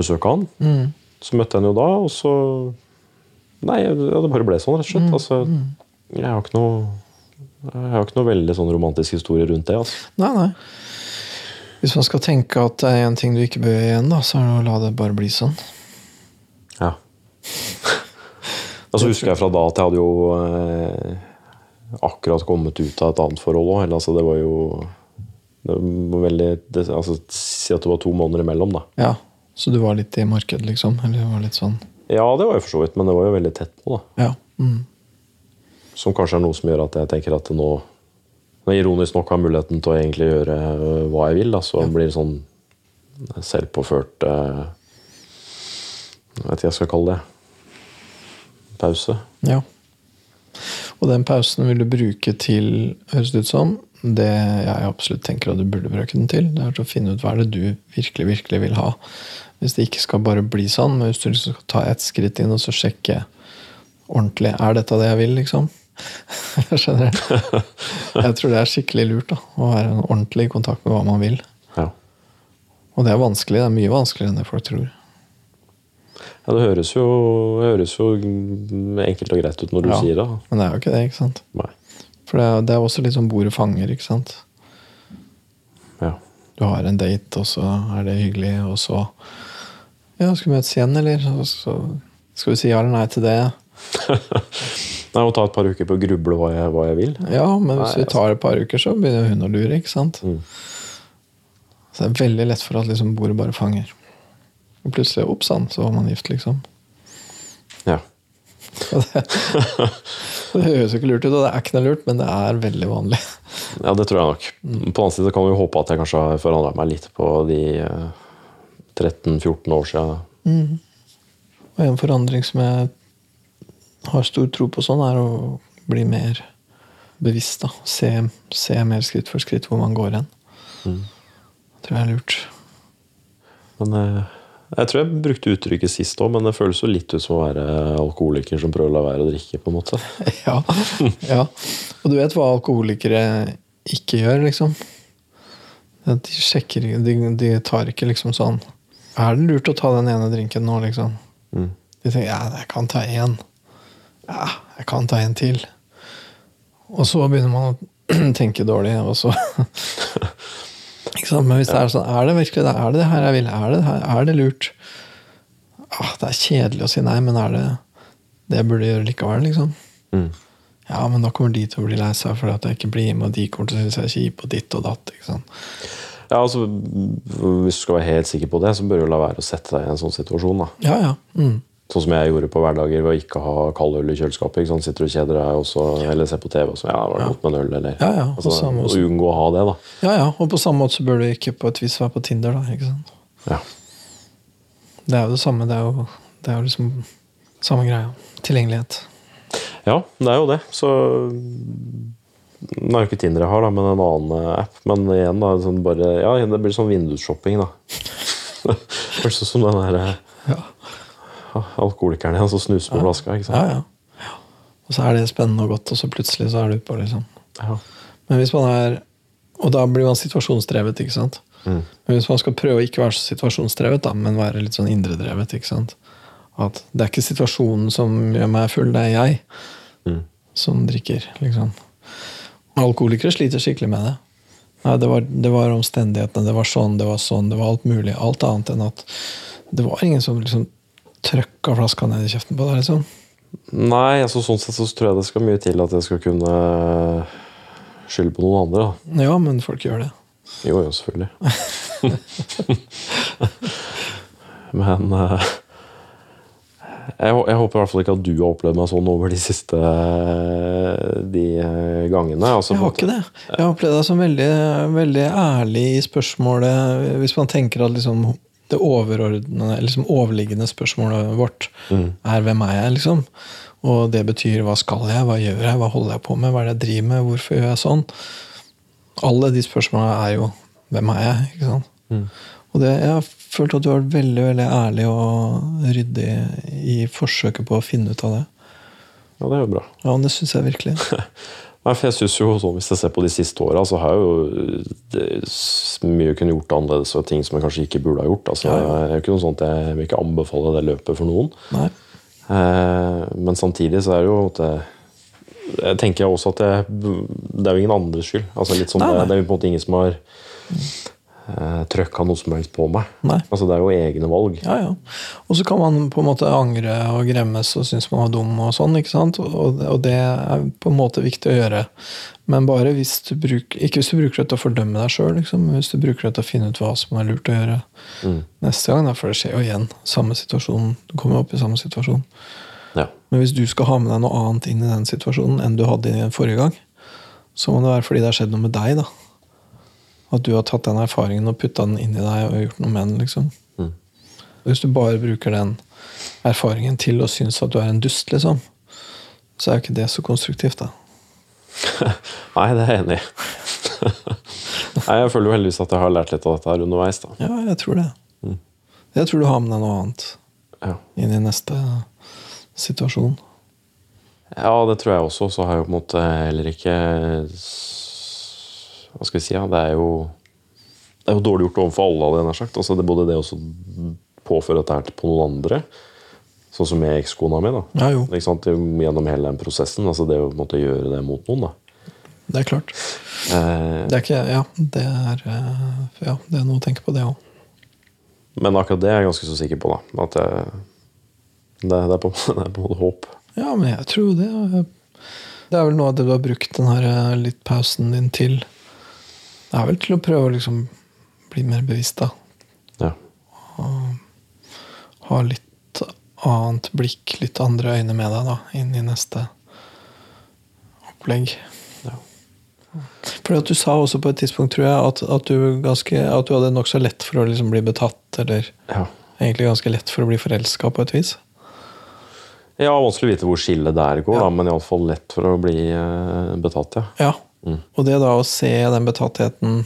besøke han. Så møtte jeg henne jo da, og så Nei, ja, det bare ble sånn, rett og slett. Altså, jeg har ikke noe jeg har ikke noe veldig sånn romantisk historie rundt det. altså. Nei, nei. Hvis man skal tenke at det er en ting du ikke bør gjøre igjen, da, så er det å la det bare bli sånn. Ja. Og så husker jeg fra da at jeg hadde jo eh, akkurat kommet ut av et annet forhold òg. Altså, det var jo det var veldig det, altså, Si at det var to måneder imellom, da. Ja, Så du var litt i markedet, liksom? Eller var litt sånn Ja, det var jo for så vidt, men det var jo veldig tett på. da. Ja. Mm. Som kanskje er noe som gjør at jeg tenker at nå når jeg ironisk nok har muligheten til å egentlig gjøre øh, hva jeg vil, da, så blir det sånn selvpåført øh, Jeg vet ikke hva jeg skal kalle det. Pause. ja. Og den pausen vil du bruke til, høres det ut som, det jeg absolutt tenker at du burde bruke den til, det er til å finne ut hva er det du virkelig, virkelig vil ha. Hvis det ikke skal bare bli sånn, men hvis du liksom skal ta ett skritt inn og så sjekke ordentlig Er dette det jeg vil, liksom? Skjønner du? Jeg tror det er skikkelig lurt da, å være ordentlig i kontakt med hva man vil. Ja. Og det er vanskelig. Det er mye vanskeligere enn det folk tror. ja det høres jo, høres jo enkelt og greit ut når du Ja. sier det. Men det er jo ikke det, ikke sant? Nei. For det er, det er også litt sånn bordet fanger, ikke sant? Ja. Du har en date, og så er det hyggelig, og så Ja, skal vi møtes igjen, eller? Så skal vi si ja eller nei til det? Nei, Å ta et par uker på å gruble hva jeg, hva jeg vil. Ja, men hvis Nei, vi tar et par uker, så begynner hun å lure, ikke sant? Mm. Så det er veldig lett for at liksom bordet bare fanger. Og plutselig, opp sann, så var man gift, liksom. Ja. Og det, det høres jo ikke lurt ut, og det er ikke noe lurt, men det er veldig vanlig. ja, det tror jeg nok. På den annen side kan vi håpe at jeg kanskje har forandra meg litt på de eh, 13-14 år siden. Og en forandring som jeg har stor tro på sånn, er å bli mer bevisst. da. Se, se mer skritt for skritt hvor man går hen. Det tror jeg er lurt. Men eh, jeg tror jeg brukte uttrykket sist òg, men det føles jo litt ut som å være alkoholiker som prøver å la være å drikke. på en måte. Ja, ja. Og du vet hva alkoholikere ikke gjør, liksom? De sjekker de, de tar ikke liksom sånn Er det lurt å ta den ene drinken nå, liksom? Mm. De tenker ja, jeg kan ta én. Ja, jeg kan ta en til. Og så begynner man å tenke dårlig, og så Men hvis det er sånn, er det virkelig det? Er det det her jeg vil? Er det, er det lurt? Ah, det er kjedelig å si nei, men er det det jeg burde gjøre likevel, liksom? Mm. Ja, men da kommer de til å bli lei seg fordi at jeg ikke blir med, og de kommer til å synes jeg er kjip og ditt og datt. ikke sant? Ja, altså, Hvis du skal være helt sikker på det, så bør du la være å sette deg i en sånn situasjon. da. Ja, ja. Mm. Sånn som jeg gjorde på hverdager ved å ikke ha kald øl i kjøleskapet. ikke sant? Sitter og kjeder deg, også, eller ser på TV og så ja, var det godt med en øl, eller Ja, ja, og altså, Og unngå å ha det, da. ja, ja. Og på samme måte så bør du ikke på et vis være på Tinder, da. ikke sant? Ja. Det er jo det samme. Det er jo, det er jo liksom samme greia. Tilgjengelighet. ja, det er jo det. Så Nå er jo ikke Tinder jeg har, da, men en annen eh, app. Men igjen, da, sånn bare, ja, det blir sånn vindusshopping, da. Høres ut som den der eh, Ja. alkoholikeren igjen som snuser på flaska. ikke sant? Ja, ja. Og så er det spennende og godt, og så plutselig så er du på, liksom. Ja. Men hvis man er Og da blir man situasjonsdrevet, ikke sant? Mm. Men hvis man skal prøve å ikke være så situasjonsdrevet, da, men være litt sånn indredrevet ikke sant? At det er ikke situasjonen som gjør meg full, det er jeg Mm. som drikker. liksom. Alkoholikere sliter skikkelig med det. Nei, det var, det var omstendighetene, det var sånn, det var sånn, det var alt mulig. Alt annet enn at det var ingen som liksom trøkka flaska ned i kjeften på deg. liksom. Nei, altså sånn sett så tror jeg det skal mye til at jeg skal kunne skylde på noen andre. da. Ja, men folk gjør det. Jo, jo, selvfølgelig. Men eh, jeg, jeg håper i hvert fall ikke at du har opplevd meg sånn over de siste eh, de eh, gangene. Altså, Jeg har ikke det. Jeg har opplevd deg som veldig, veldig ærlig i spørsmålet Hvis man tenker at liksom det overordnede, liksom overliggende spørsmålet vårt er 'hvem er jeg'? liksom Og det betyr 'hva skal jeg', 'hva gjør jeg', 'hva holder jeg på med', 'hva er det jeg driver med', 'hvorfor gjør jeg sånn'? Alle de spørsmålene er jo 'hvem er jeg'? ikke sant? Og det, jeg følt at du har vært veldig veldig ærlig og ryddig i forsøket på å finne ut av det. Ja, det er jo bra. Ja, det syns jeg virkelig. Nei, for jeg synes jo sånn, Hvis jeg ser på de siste åra, så har jeg jo det, mye kunne gjort annerledes og ting som jeg kanskje ikke burde ha gjort. Altså, Ja, ja. Det er ikke noe sånt Jeg vil ikke anbefale det løpet for noen. Nei. Eh, men samtidig så er det jo at jeg, jeg tenker også at jeg, det er jo ingen andres skyld. Altså, litt sånn, Nei, nei. Det, det er jo på en måte ingen som har eh, trøkka noe som helst på meg. Nei. Altså, det er jo egne valg. Ja, ja. Og så kan man på en måte angre og gremmes og synes man var dum og sånn, ikke sant? Og, og det er på en måte viktig å gjøre. Men bare hvis du bruker Ikke hvis du bruker det til å fordømme deg sjøl, liksom, men hvis du bruker det til å finne ut hva som er lurt å gjøre Mm. neste gang. Da, for det skjer jo igjen. Samme situasjon. Du kommer opp i samme situasjon. Ja. Men hvis du skal ha med deg noe annet inn i den situasjonen enn du hadde i den forrige gang, så må det være fordi det har skjedd noe med deg. da. At du har tatt den erfaringen og putta den inn i deg og gjort noe med den. liksom. Mm. Hvis du bare bruker den erfaringen til å synes at du er en dust, liksom, så er jo ikke det så konstruktivt, da. Nei, det er jeg enig i. Nei, jeg føler jo heldigvis at jeg har lært litt av dette her underveis. da. Ja, jeg tror det. Jeg tror du har med deg noe annet Ja. inn i neste situasjon. Ja, det tror jeg også. Så har jeg jo på en måte heller ikke Hva skal vi si? Ja, det er jo Det er jo dårlig gjort overfor alle, hadde jeg nær sagt. Altså, det både det å påføre dette på noen andre, sånn som med ekskona mi. da. Ja, jo. Ikke sant? Gjennom hele den prosessen. altså Det å måtte gjøre det mot noen. da. Det er klart. Eh, Det er ikke Ja, det er, eh, ja, det er noe å tenke på, det òg. men akkurat det er jeg ganske så sikker på. da. At jeg, det, det, er på, det er på en håp. Ja, men jeg tror det. Det er vel noe av det du har brukt den her eh, litt pausen din til. Det er vel til å prøve å liksom bli mer bevisst, da. Ja. Ha litt annet blikk, litt andre øyne med deg, da, inn i neste opplegg. Ja. At du sa også på et tidspunkt, tror jeg, at, at, du, ganske, at du hadde nokså lett for å liksom bli betatt, eller ja. egentlig ganske lett for å bli forelska, på et vis. Ja, Vanskelig å vite hvor skillet der går, Ja. da, men iallfall lett for å bli eh, betatt. ja. Ja. Mm. Og det da å se den betattheten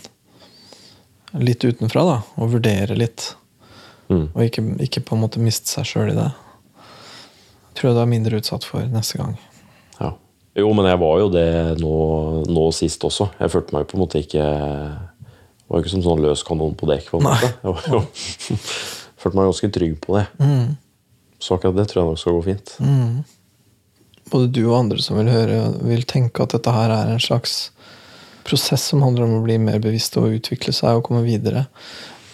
litt utenfra, da, og vurdere litt, Mm. og ikke, ikke på en måte miste seg sjøl i det, tror jeg du er mindre utsatt for neste gang. Ja. Jo, men jeg var jo det nå, nå sist også. Jeg følte meg jo på en måte ikke var jo ikke som sånn løs kanon på dekk. på en måte. Jeg var jo, følte meg ganske trygg på det. Mm. Så akkurat det tror jeg nok skal gå fint. Både du og andre som vil høre, vil tenke at dette her er en slags prosess som handler om å bli mer bevisst og utvikle seg og komme videre.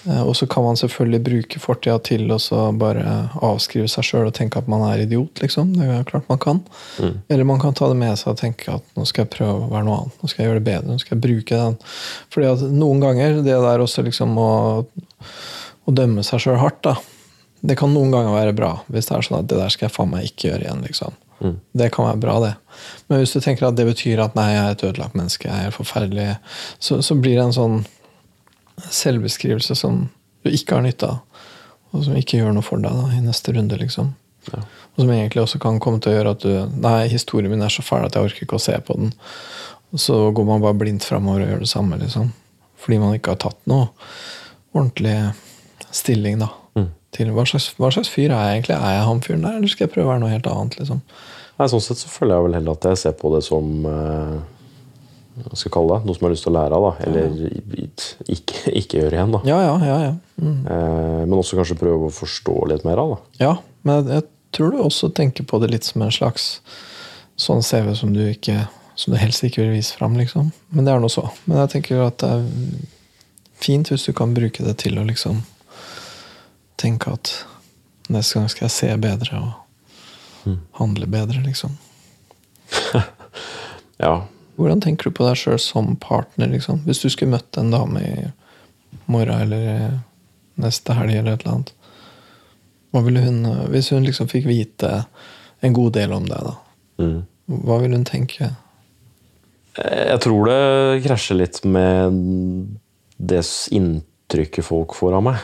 Eh, Og så kan man selvfølgelig bruke fortida til å så bare avskrive seg sjøl og tenke at man er idiot, liksom. Det er klart man kan. Eller man kan ta det med seg og tenke at nå skal jeg prøve å være noe annet. Nå skal jeg gjøre det bedre. Nå skal jeg bruke den. Fordi at noen ganger, det der også liksom å, å dømme seg sjøl hardt, da. Det kan noen ganger være bra, hvis det er sånn at det der skal jeg faen meg ikke gjøre igjen. liksom. Det kan være bra, det. Men hvis du tenker at det betyr at nei, jeg er et ødelagt menneske, jeg er forferdelig, så, så blir det en sånn selvbeskrivelse som du ikke har nytte av, og som ikke gjør noe for deg da, i neste runde. liksom. Ja. Og som egentlig også kan komme til å gjøre at du Nei, historien min er så fæl at jeg orker ikke å se på den. Og så går man bare blindt framover og gjør det samme, liksom. Fordi man ikke har tatt noe ordentlig stilling, da. Til hva slags, hva slags fyr er jeg egentlig? Er jeg han fyren der, eller skal jeg prøve å være noe helt annet? liksom? Nei, Sånn sett så føler jeg vel heller at jeg ser på det som eh, hva skal jeg kalle det? Noe som jeg har lyst til å lære av. da. Eller ja, ja. ikke, ikke gjøre igjen. da. Ja, ja, ja. ja. Mm. Eh, men også kanskje prøve å forstå litt mer av. da. Ja, men jeg tror du også tenker på det litt som en slags sånn CV som du ikke som du helst ikke vil vise fram, liksom. Men det er nå så. Men jeg tenker at det er fint hvis du kan bruke det til å liksom tenke at neste gang skal jeg se bedre og handle bedre, liksom. Ja. Hvordan tenker du på deg sjøl som partner, liksom? Hvis du skulle møtt en dame i morgen eller neste helg eller et eller annet. Hva ville hun, hvis hun liksom fikk vite en god del om deg, da, Mm. hva ville hun tenke? Jeg tror det krasjer litt med det inntrykket folk får av meg.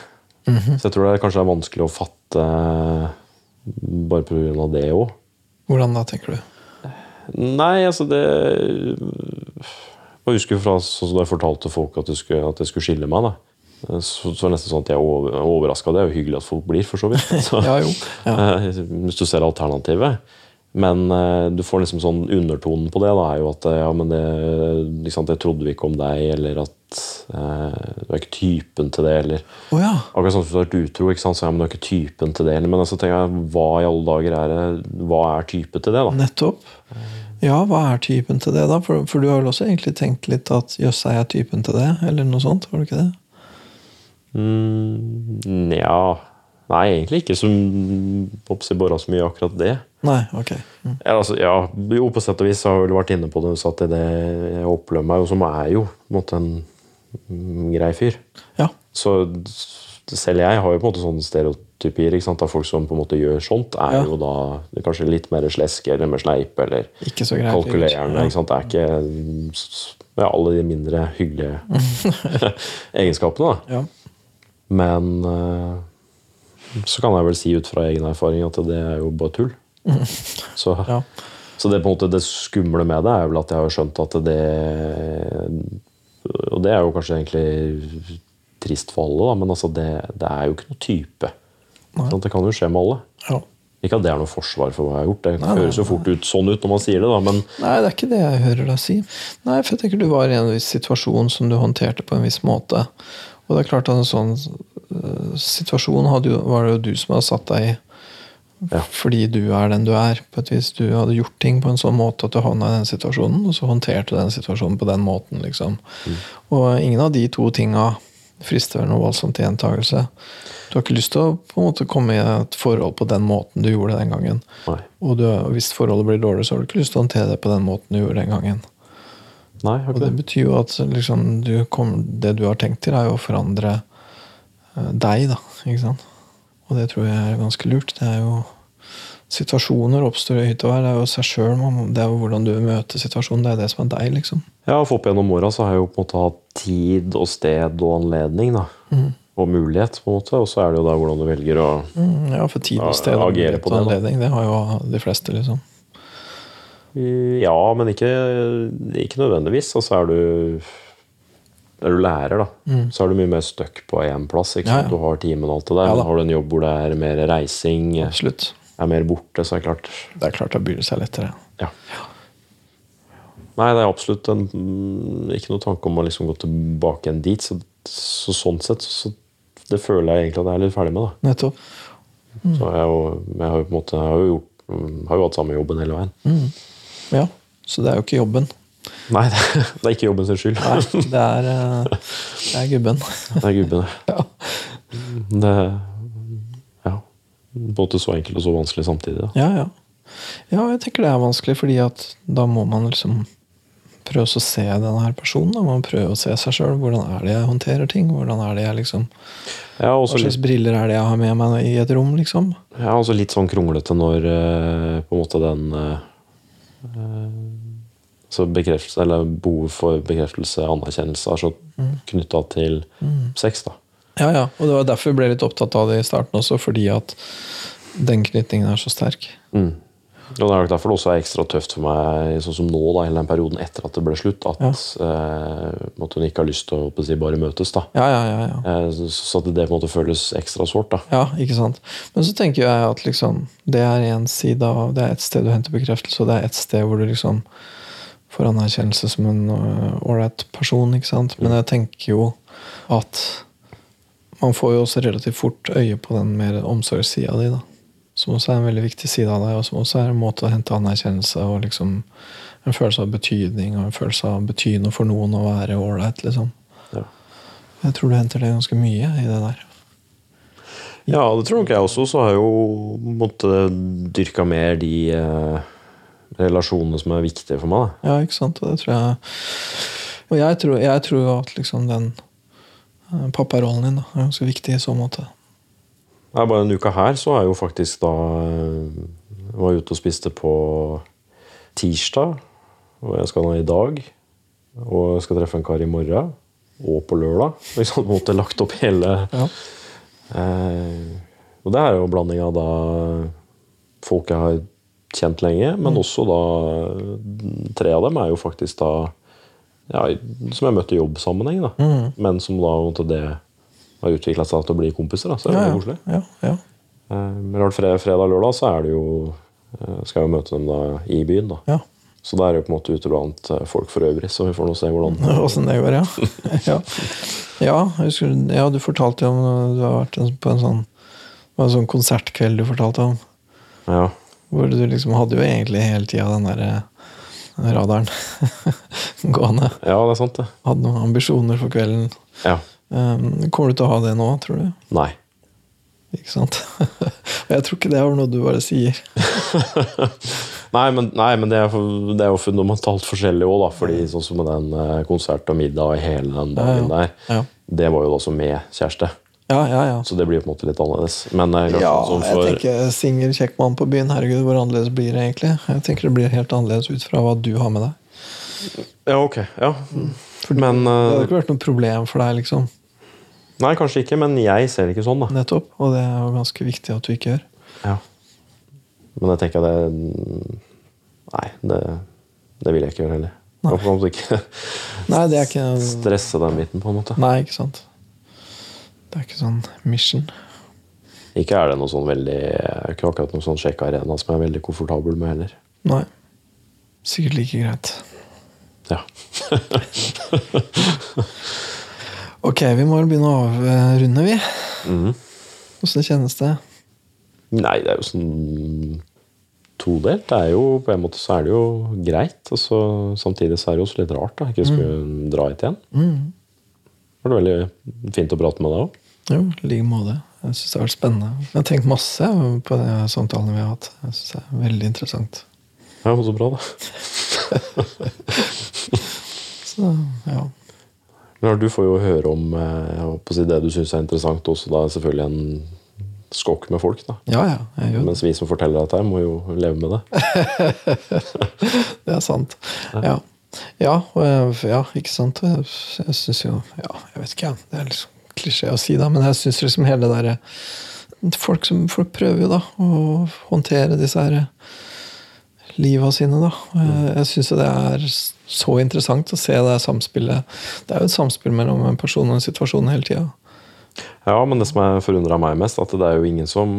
Så jeg tror det kanskje er vanskelig å fatte bare pga. det òg. Hvordan da, tenker du? Nei, altså det Jeg husker fra sånn som da jeg fortalte folk at jeg skulle, at jeg skulle skille meg. da så, så er det nesten sånn at jeg er overraska. Det er jo hyggelig at folk blir, for så vidt. Så, Ja, jo. Ja. Hvis du ser alternativet. Men eh, du får liksom sånn undertonen på det. da, er jo at eh, ja, men det, liksom, det trodde vi ikke om deg, eller at eh, du er ikke typen til det, eller oh, ja. Akkurat sånn som du har vært utro, ikke sant? så ja, men du er ikke typen til det. eller- Men så tenker jeg, hva i alle dager er det, hva er type til det, da? Nettopp. Ja, hva er typen til det, da? For, for du har vel også egentlig tenkt litt at jøss, er jeg typen til det? Eller noe sånt? Var det ikke det? Mm, ja Nei, egentlig ikke oppsi bora så mye akkurat det. Nei, ok. Mm. Ja, altså, ja, jo, på sett og vis har jeg vel vært inne på det. Så at det jeg opplever meg som er jo på en måte en mm, grei fyr. Ja. Så selv jeg har jo på en måte sånne stereotypier ikke sant, av folk som på en måte gjør sånt. Er Ja. jo da kanskje litt mer sleske eller mer sleipe eller Ikke så greit. kalkulerende. Ikke sant? Det er ikke ja, alle de mindre hyggelige egenskapene. da. Ja. Men eh, så kan jeg vel si ut fra egen erfaring at det er jo bare tull. Så, Ja. så det, på en måte, det skumle med det er vel at jeg har skjønt at det Og det er jo kanskje egentlig trist for alle, da, men altså det, det er jo ikke noe type. Sånn, Det kan jo skje med alle. ja. Ikke at det er noe forsvar for hva jeg har gjort. Det Nei, nei, høres jo fort ut sånn ut når man sier det, da, men Nei, det er ikke det jeg hører deg si. Nei, for jeg tenker Du var i en viss situasjon som du håndterte på en viss måte. Og det er klart at en sånn uh, situasjon jo, var det jo du som hadde satt deg i. Ja. Fordi du er den du er. på et vis. Du hadde gjort ting på en sånn måte at du havna i den situasjonen, og så håndterte du den situasjonen på den måten. liksom. Og ingen av de to tinga frister noe voldsomt til gjentagelse. Du har ikke lyst til å på en måte komme i et forhold på den måten du gjorde den gangen. nei. Og du, hvis forholdet blir dårlig, så har du ikke lyst til å håndtere det på den måten du gjorde den gangen. Nei Og det det. betyr jo at liksom, du kom, det du har tenkt til, er jo å forandre eh, deg, da. Ikke sant? Og det tror jeg er ganske lurt. Det er jo Situasjoner oppstår i hytt og vær. Det er jo seg sjøl. Det er jo hvordan du møter situasjonen. Det er det som er deg, liksom. Ja, for opp gjennom åra så har jeg jo på en måte hatt tid og sted og anledning. da. Og mulighet, på en måte. Og så er det jo da hvordan du velger å Mm, ja, for tid og sted og agere på og det, da. anledning, det har jo de fleste, liksom. Ja, men ikke, ikke nødvendigvis. Og så er du er du lærer, da, så er du mye mer stuck på én plass. Mm. Ja, ja. Du har timen og alt det der. Ja, har du en jobb hvor det er mer reising, Absolutt. er mer borte, så er det klart Det er klart da byr seg lettere. Ja. Nei, det er absolutt en, mm, ikke noe tanke om å liksom gå tilbake igjen dit. Så, så sånn sett så det føler jeg egentlig at jeg er litt ferdig med. da. Nettopp. Mm. Så jeg, jeg har jo på en måte jeg har jo, gjort, mm, har jo hatt samme jobben hele veien. Ja. Så det er jo ikke jobben. Nei, det, er ikke jobben sin skyld. Nei, det er, eh, det er gubben. Det er gubben. Ja. Det Ja. Både så enkelt og så vanskelig samtidig. Da. Ja, ja. Ja, jeg tenker det er vanskelig, fordi at da må man liksom prøve å se denne her personen. Da. Man prøver prøve å se seg sjøl. Hvordan er det jeg håndterer ting? Hvordan er det jeg liksom Ja, Hva slags litt, briller er det jeg har med meg i et rom, liksom? ja, også litt sånn kronglete når eh, på en måte den eh, så bekreftelse, eller Behovet for bekreftelse, anerkjennelse, er så Mm. knytta til sex. da. Ja, ja. Og det var derfor jeg ble litt opptatt av det i starten også, fordi at den knytningen er så sterk. Mm. Og Det er nok derfor det også er ekstra tøft for meg sånn som nå, da, hele den perioden etter at det ble slutt, at Ja. eh, hun ikke har lyst til å, si, bare møtes. da. Ja, ja, ja. ja. Eh, så, så at det på en måte føles ekstra sårt. da. Ja, ikke sant. Men så tenker jeg at liksom, det er en side av Det er et sted du henter bekreftelse, og det er et sted hvor du liksom får anerkjennelse som en ålreit uh, person. ikke sant? Men jeg tenker jo at man får jo også relativt fort øye på den mer omsorgssida di. da. Som også er en veldig viktig side av deg, og som også er en måte å hente anerkjennelse og liksom en følelse av betydning og en følelse av å bety noe for noen å være ålreit. Liksom. Ja. Jeg tror du henter det ganske mye i det der. Ja, det tror nok jeg også. Så har jeg jo måttet dyrka mer de eh, relasjonene som er viktige for meg. Da. Ja, ikke sant? Og det tror jeg Og jeg tror, jeg tror jo at liksom den eh, papparollen din da, er ganske viktig i så måte. Nei, bare denne uka her så er jeg jo faktisk da Jeg Var ute og spiste på tirsdag, og jeg skal nå i dag. Og jeg skal treffe en kar i morgen. Og på lørdag. Liksom på en måte lagt opp hele Ja. Eh, og det er jo en blanding av da folk jeg har kjent lenge, men også da Tre av dem er jo faktisk da ja, som jeg møtte i jobbsammenheng, da. Mm. Men som da det har utvikla seg til å bli kompiser. Da. Så det er ja, veldig ja, koselig. ja, ja. Eh, Men rart fredag, og lørdag så er det jo skal skal jo møte dem da i byen. da. Ja. Så da er det jo på en måte ute blant eh, folk for øvrig, så vi får nå se hvordan Åssen det går, ja. ja. Ja, jeg husker, ja, du fortalte jo om du har vært på en sånn, det en sånn konsertkveld du fortalte om. Ja. Hvor du liksom hadde jo egentlig hele tida den der eh, radaren gående. ja, det er sant, det. Hadde noen ambisjoner for kvelden. Ja. Um, kommer du til å ha det nå, tror du? Nei. Ikke sant? Og jeg tror ikke det er noe du bare sier. Nei, men, nei, men det, er, det er jo fundamentalt forskjellig òg, da. Fordi sånn som med den eh, konsert og middag og hele den dagen der, Ja, det var jo da som med kjæreste. ja, ja. ja. Så det blir på en måte litt annerledes. Men er klart, Ja, sånn jeg tenker singel, kjekk mann på byen. Herregud, hvor annerledes blir det egentlig? Jeg tenker det blir helt annerledes ut fra hva du har med deg. Ja, ok. Ja. For Men Det hadde eh, ikke vært noe problem for deg, liksom. Nei, kanskje ikke, men jeg ser det ikke sånn, da. Nettopp. Og det er jo ganske viktig at du ikke gjør. Ja. Men jeg tenker det Nei, det, det vil jeg ikke gjøre heller. Nei. Jeg måte ikke Nei, det er ikke stresse den biten, på en måte. Nei, ikke sant. Det er ikke sånn mission. Ikke er det noe sånn veldig Ikke akkurat noen sånn sjekkearena som jeg er veldig komfortabel med heller. Nei. Sikkert like greit. Ja. Ok, vi må vel begynne å avrunde, vi. Mm. Åssen kjennes det? Nei, det er jo sånn todelt. Det er jo, på en måte så er det jo greit, og så samtidig så er det jo også litt rart da, ikke skulle dra hit igjen. Mm. Det var veldig fint å prate med deg òg. Jo, i like måte. Jeg syns det har vært spennende. Jeg har tenkt masse på de samtalene vi har hatt. Jeg synes det er veldig interessant. Ja, så bra, da. Så, ja. Du får jo høre om eh, si, det du syns er interessant, også da selvfølgelig en skokk med folk. da. ja, ja. Mens vi som forteller dette, må jo leve med det. Det er sant. Ja. Ja, ja, ikke sant. Jeg, syns jo Ja, jeg vet ikke. Det er liksom klisjé å si, da, men jeg syns liksom hele det derre folk, folk prøver jo da å håndtere disse her liva sine, da. Jeg, jeg syns det er så interessant å se det samspillet. Det er jo et samspill mellom en person og en situasjon hele tida. Ja, men det som forundra meg mest, at det er jo ingen som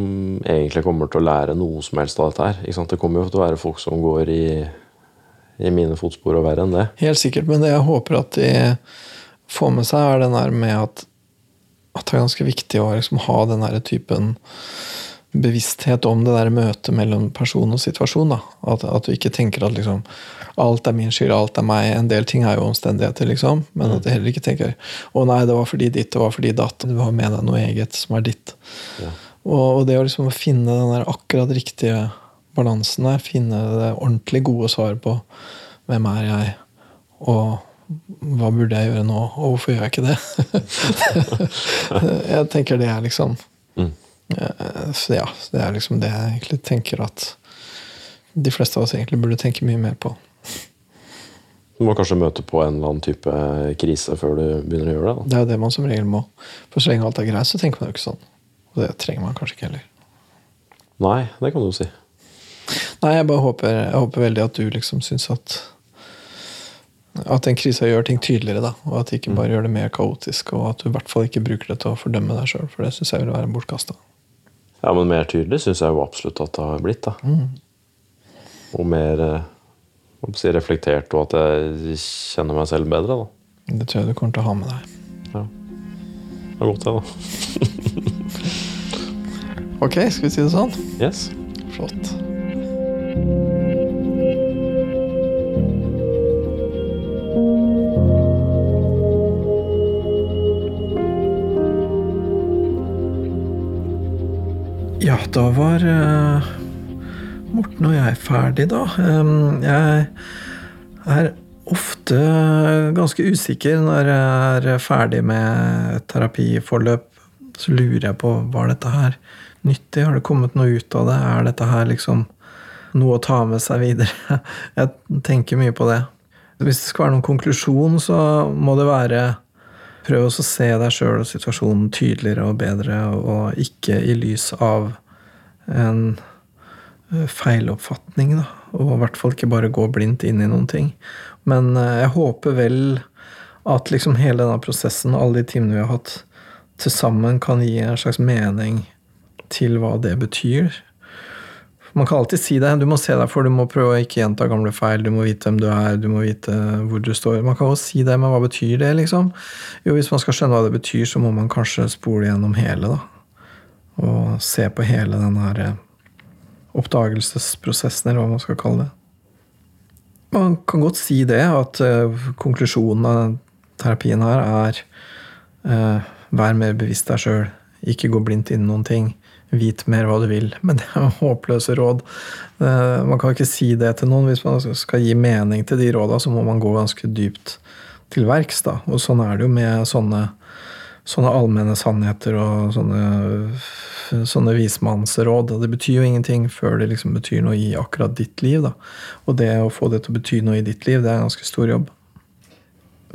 egentlig kommer til å lære noe som helst av dette her. Det kommer jo til å være folk som går i, i mine fotspor og verre enn det. Helt sikkert, men det jeg håper at de får med seg, er den der med at, at det er ganske viktig å liksom ha den derre typen bevissthet om det der møtet mellom person og situasjon. At, at du ikke tenker at liksom, alt er min skyld, alt er meg. En del ting er jo omstendigheter, liksom. Men at du heller ikke tenker å nei, det var fordi ditt, det var fordi datt. Du har med deg noe eget som er ditt. Ja. Og, og det å liksom finne den der akkurat riktige balansen der, finne det ordentlig gode svaret på hvem er jeg, og hva burde jeg gjøre nå, og hvorfor gjør jeg ikke det? jeg tenker det er liksom Mm. Eh, så Ja, det er liksom det jeg egentlig tenker at de fleste av oss egentlig burde tenke mye mer på. Du må kanskje møte på en eller annen type krise før du begynner å gjøre det. da. Det er jo det man som regel må. For så lenge alt er greit, så tenker man jo ikke sånn. Og det trenger man kanskje ikke heller. Nei, det kan du si. Nei, jeg bare håper, jeg håper veldig at du liksom syns at at den krisa gjør ting tydeligere, da. Og at de ikke bare gjør det mer kaotisk. Og at du i hvert fall ikke bruker det til å fordømme deg sjøl, for det syns jeg vil være bortkasta. Ja, men mer tydelig syns jeg jo absolutt at det har blitt. da. Og mer eh, si, reflektert, og at jeg kjenner meg selv bedre. da. Det tror jeg du kommer til å ha med deg. Ja. Det er godt, det, da. Ok, skal vi si det sånn? Yes. Flott. Da var uh, Morten og jeg ferdig, da. Um, jeg er ofte ganske usikker når jeg er ferdig med terapiforløp. Så lurer jeg på var dette her nyttig. Har det kommet noe ut av det? Er dette her liksom noe å ta med seg videre? Jeg tenker mye på det. Hvis det skal være noen konklusjon, så må det være Prøv å se deg sjøl og situasjonen tydeligere og bedre, og ikke i lys av en eh, feiloppfatning, da. Og i hvert fall ikke bare gå blindt inn i noen ting. Men eh, jeg håper vel at liksom hele denne prosessen, og alle de timene vi har hatt, til sammen kan gi en slags mening til hva det betyr. Man kan alltid si det. Du må se deg for, du må prøve å ikke gjenta gamle feil. Du må vite hvem du er, du må vite hvor du står. Man kan jo si det, men hva betyr det, liksom? Jo, hvis man skal skjønne hva det betyr, så må man kanskje spole gjennom hele, da. Og se på hele den her eh, oppdagelsesprosessen, eller hva man skal kalle det. Man kan godt si det, at uh, konklusjonen av terapien her er uh, vær mer bevisst deg sjøl. Ikke gå blindt inn i noen ting. Vit mer hva du vil. Men det er håpløse råd. Uh, man kan ikke si det til noen. Hvis man skal gi mening til de råda, så må man gå ganske dypt til verks. Og sånn er det jo med sånne, sånne allmenne sannheter og sånne sånne vismannsråd. Det betyr jo ingenting før det liksom betyr noe i akkurat ditt liv. Da. Og det å få det til å bety noe i ditt liv, det er en ganske stor jobb.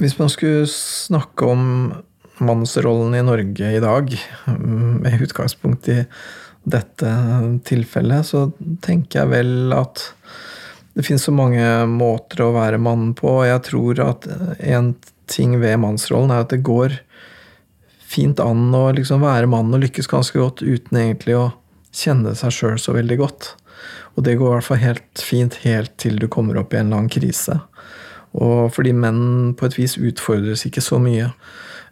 Hvis man skulle snakke om mannsrollen i Norge i dag, med utgangspunkt i dette tilfellet, så tenker jeg vel at det finnes så mange måter å være mann på. Og jeg tror at en ting ved mannsrollen er at det går fint an å liksom være mann og lykkes ganske godt uten egentlig å kjenne seg sjøl så veldig godt. Og det går i hvert fall helt fint helt til du kommer opp i en lang krise. Og fordi menn på et vis utfordres ikke så mye.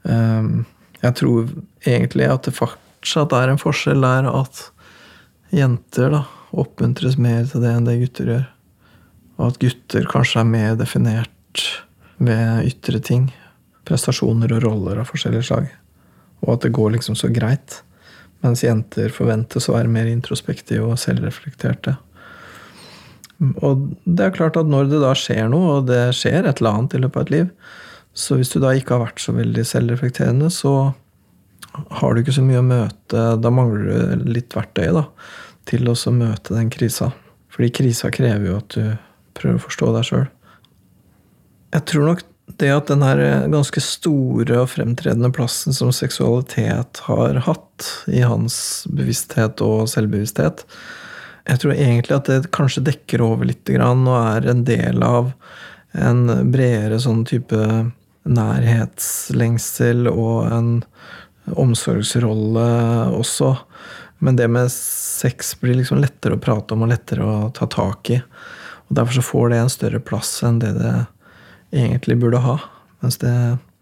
Ehm, jeg tror egentlig at det fortsatt er en forskjell der at jenter da, oppmuntres mer til det enn det gutter gjør. Og at gutter kanskje er mer definert ved ytre ting. Prestasjoner og roller av forskjellig slag og at det går liksom så greit. Mens jenter forventes å være mer introspektive og selvreflekterte. Og det er klart at når det da skjer noe, og det skjer et eller annet i løpet av et liv, så hvis du da ikke har vært så veldig selvreflekterende, så har du ikke så mye å møte Da mangler du litt verktøy da, til å møte den krisa. Fordi krisa krever jo at du prøver å forstå deg sjøl. Jeg tror nok det at den her eh, ganske store og fremtredende plassen som seksualitet har hatt i hans bevissthet og selvbevissthet Jeg tror egentlig at det kanskje dekker over litt og er en del av en bredere sånn type nærhetslengsel og en omsorgsrolle også. Men det med sex blir liksom lettere å prate om og lettere å ta tak i. Og Derfor så får det en større plass enn det det egentlig burde ha. Mens det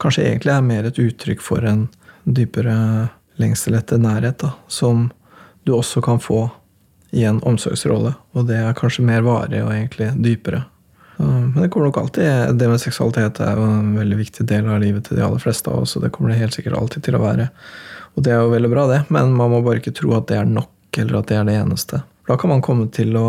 kanskje egentlig er mer et uttrykk for en dypere lengsel etter nærhet, da, som du også kan få i en omsorgsrolle. Og det er kanskje mer varig og egentlig dypere. Men det kommer nok alltid Det med seksualitet er jo en veldig viktig del av livet til de aller fleste av oss, og det kommer det helt sikkert alltid til å være. Og det er jo veldig bra, det, men man må bare ikke tro at det er nok, eller at det er det eneste. Da kan man komme til å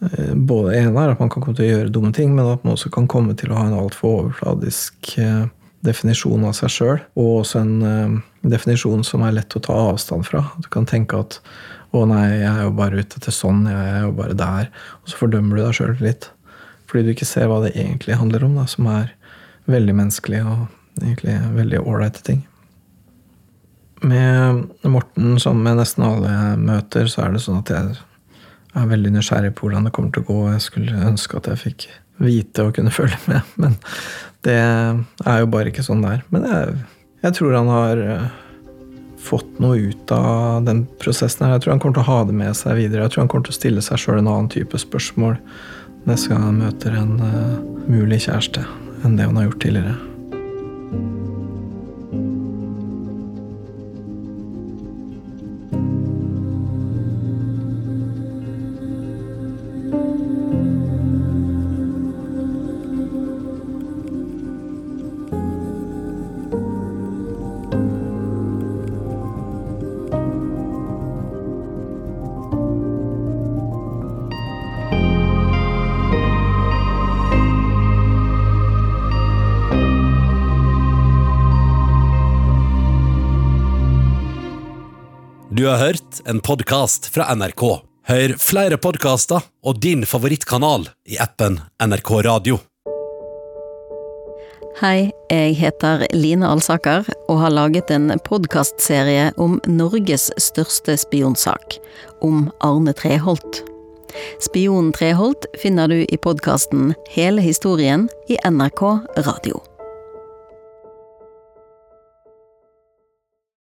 både ene er at man kan komme til å gjøre dumme ting, men at man også kan komme til å ha en altfor overfladisk eh, definisjon av seg sjøl. Og også en eh, definisjon som er lett å ta avstand fra. Du kan tenke at 'å nei, jeg er jo bare ute til sånn, jeg er jo bare der'. Og så fordømmer du deg sjøl litt. Fordi du ikke ser hva det egentlig handler om, da, som er veldig menneskelig og egentlig veldig ålreite ting. Med Morten, som med nesten alle møter, så er det sånn at jeg jeg er veldig nysgjerrig på hvordan det kommer til å gå. Jeg skulle ønske at jeg fikk vite og kunne følge med, men det er jo bare ikke sånn det er. Men jeg, jeg tror han har eh, fått noe ut av den prosessen her. Jeg tror han kommer til å ha det med seg videre. Jeg tror han kommer til å stille seg sjøl en annen type spørsmål neste gang han møter en uh, mulig kjæreste, enn det han har gjort tidligere. Du har hørt en podkast fra NRK. Hør flere podkaster og din favorittkanal i appen NRK Radio. Hei, jeg heter Line Alsaker og har laget en podkastserie om Norges største spionsak, om Arne Treholt. Spionen Treholt finner du i podkasten Hele historien i NRK Radio.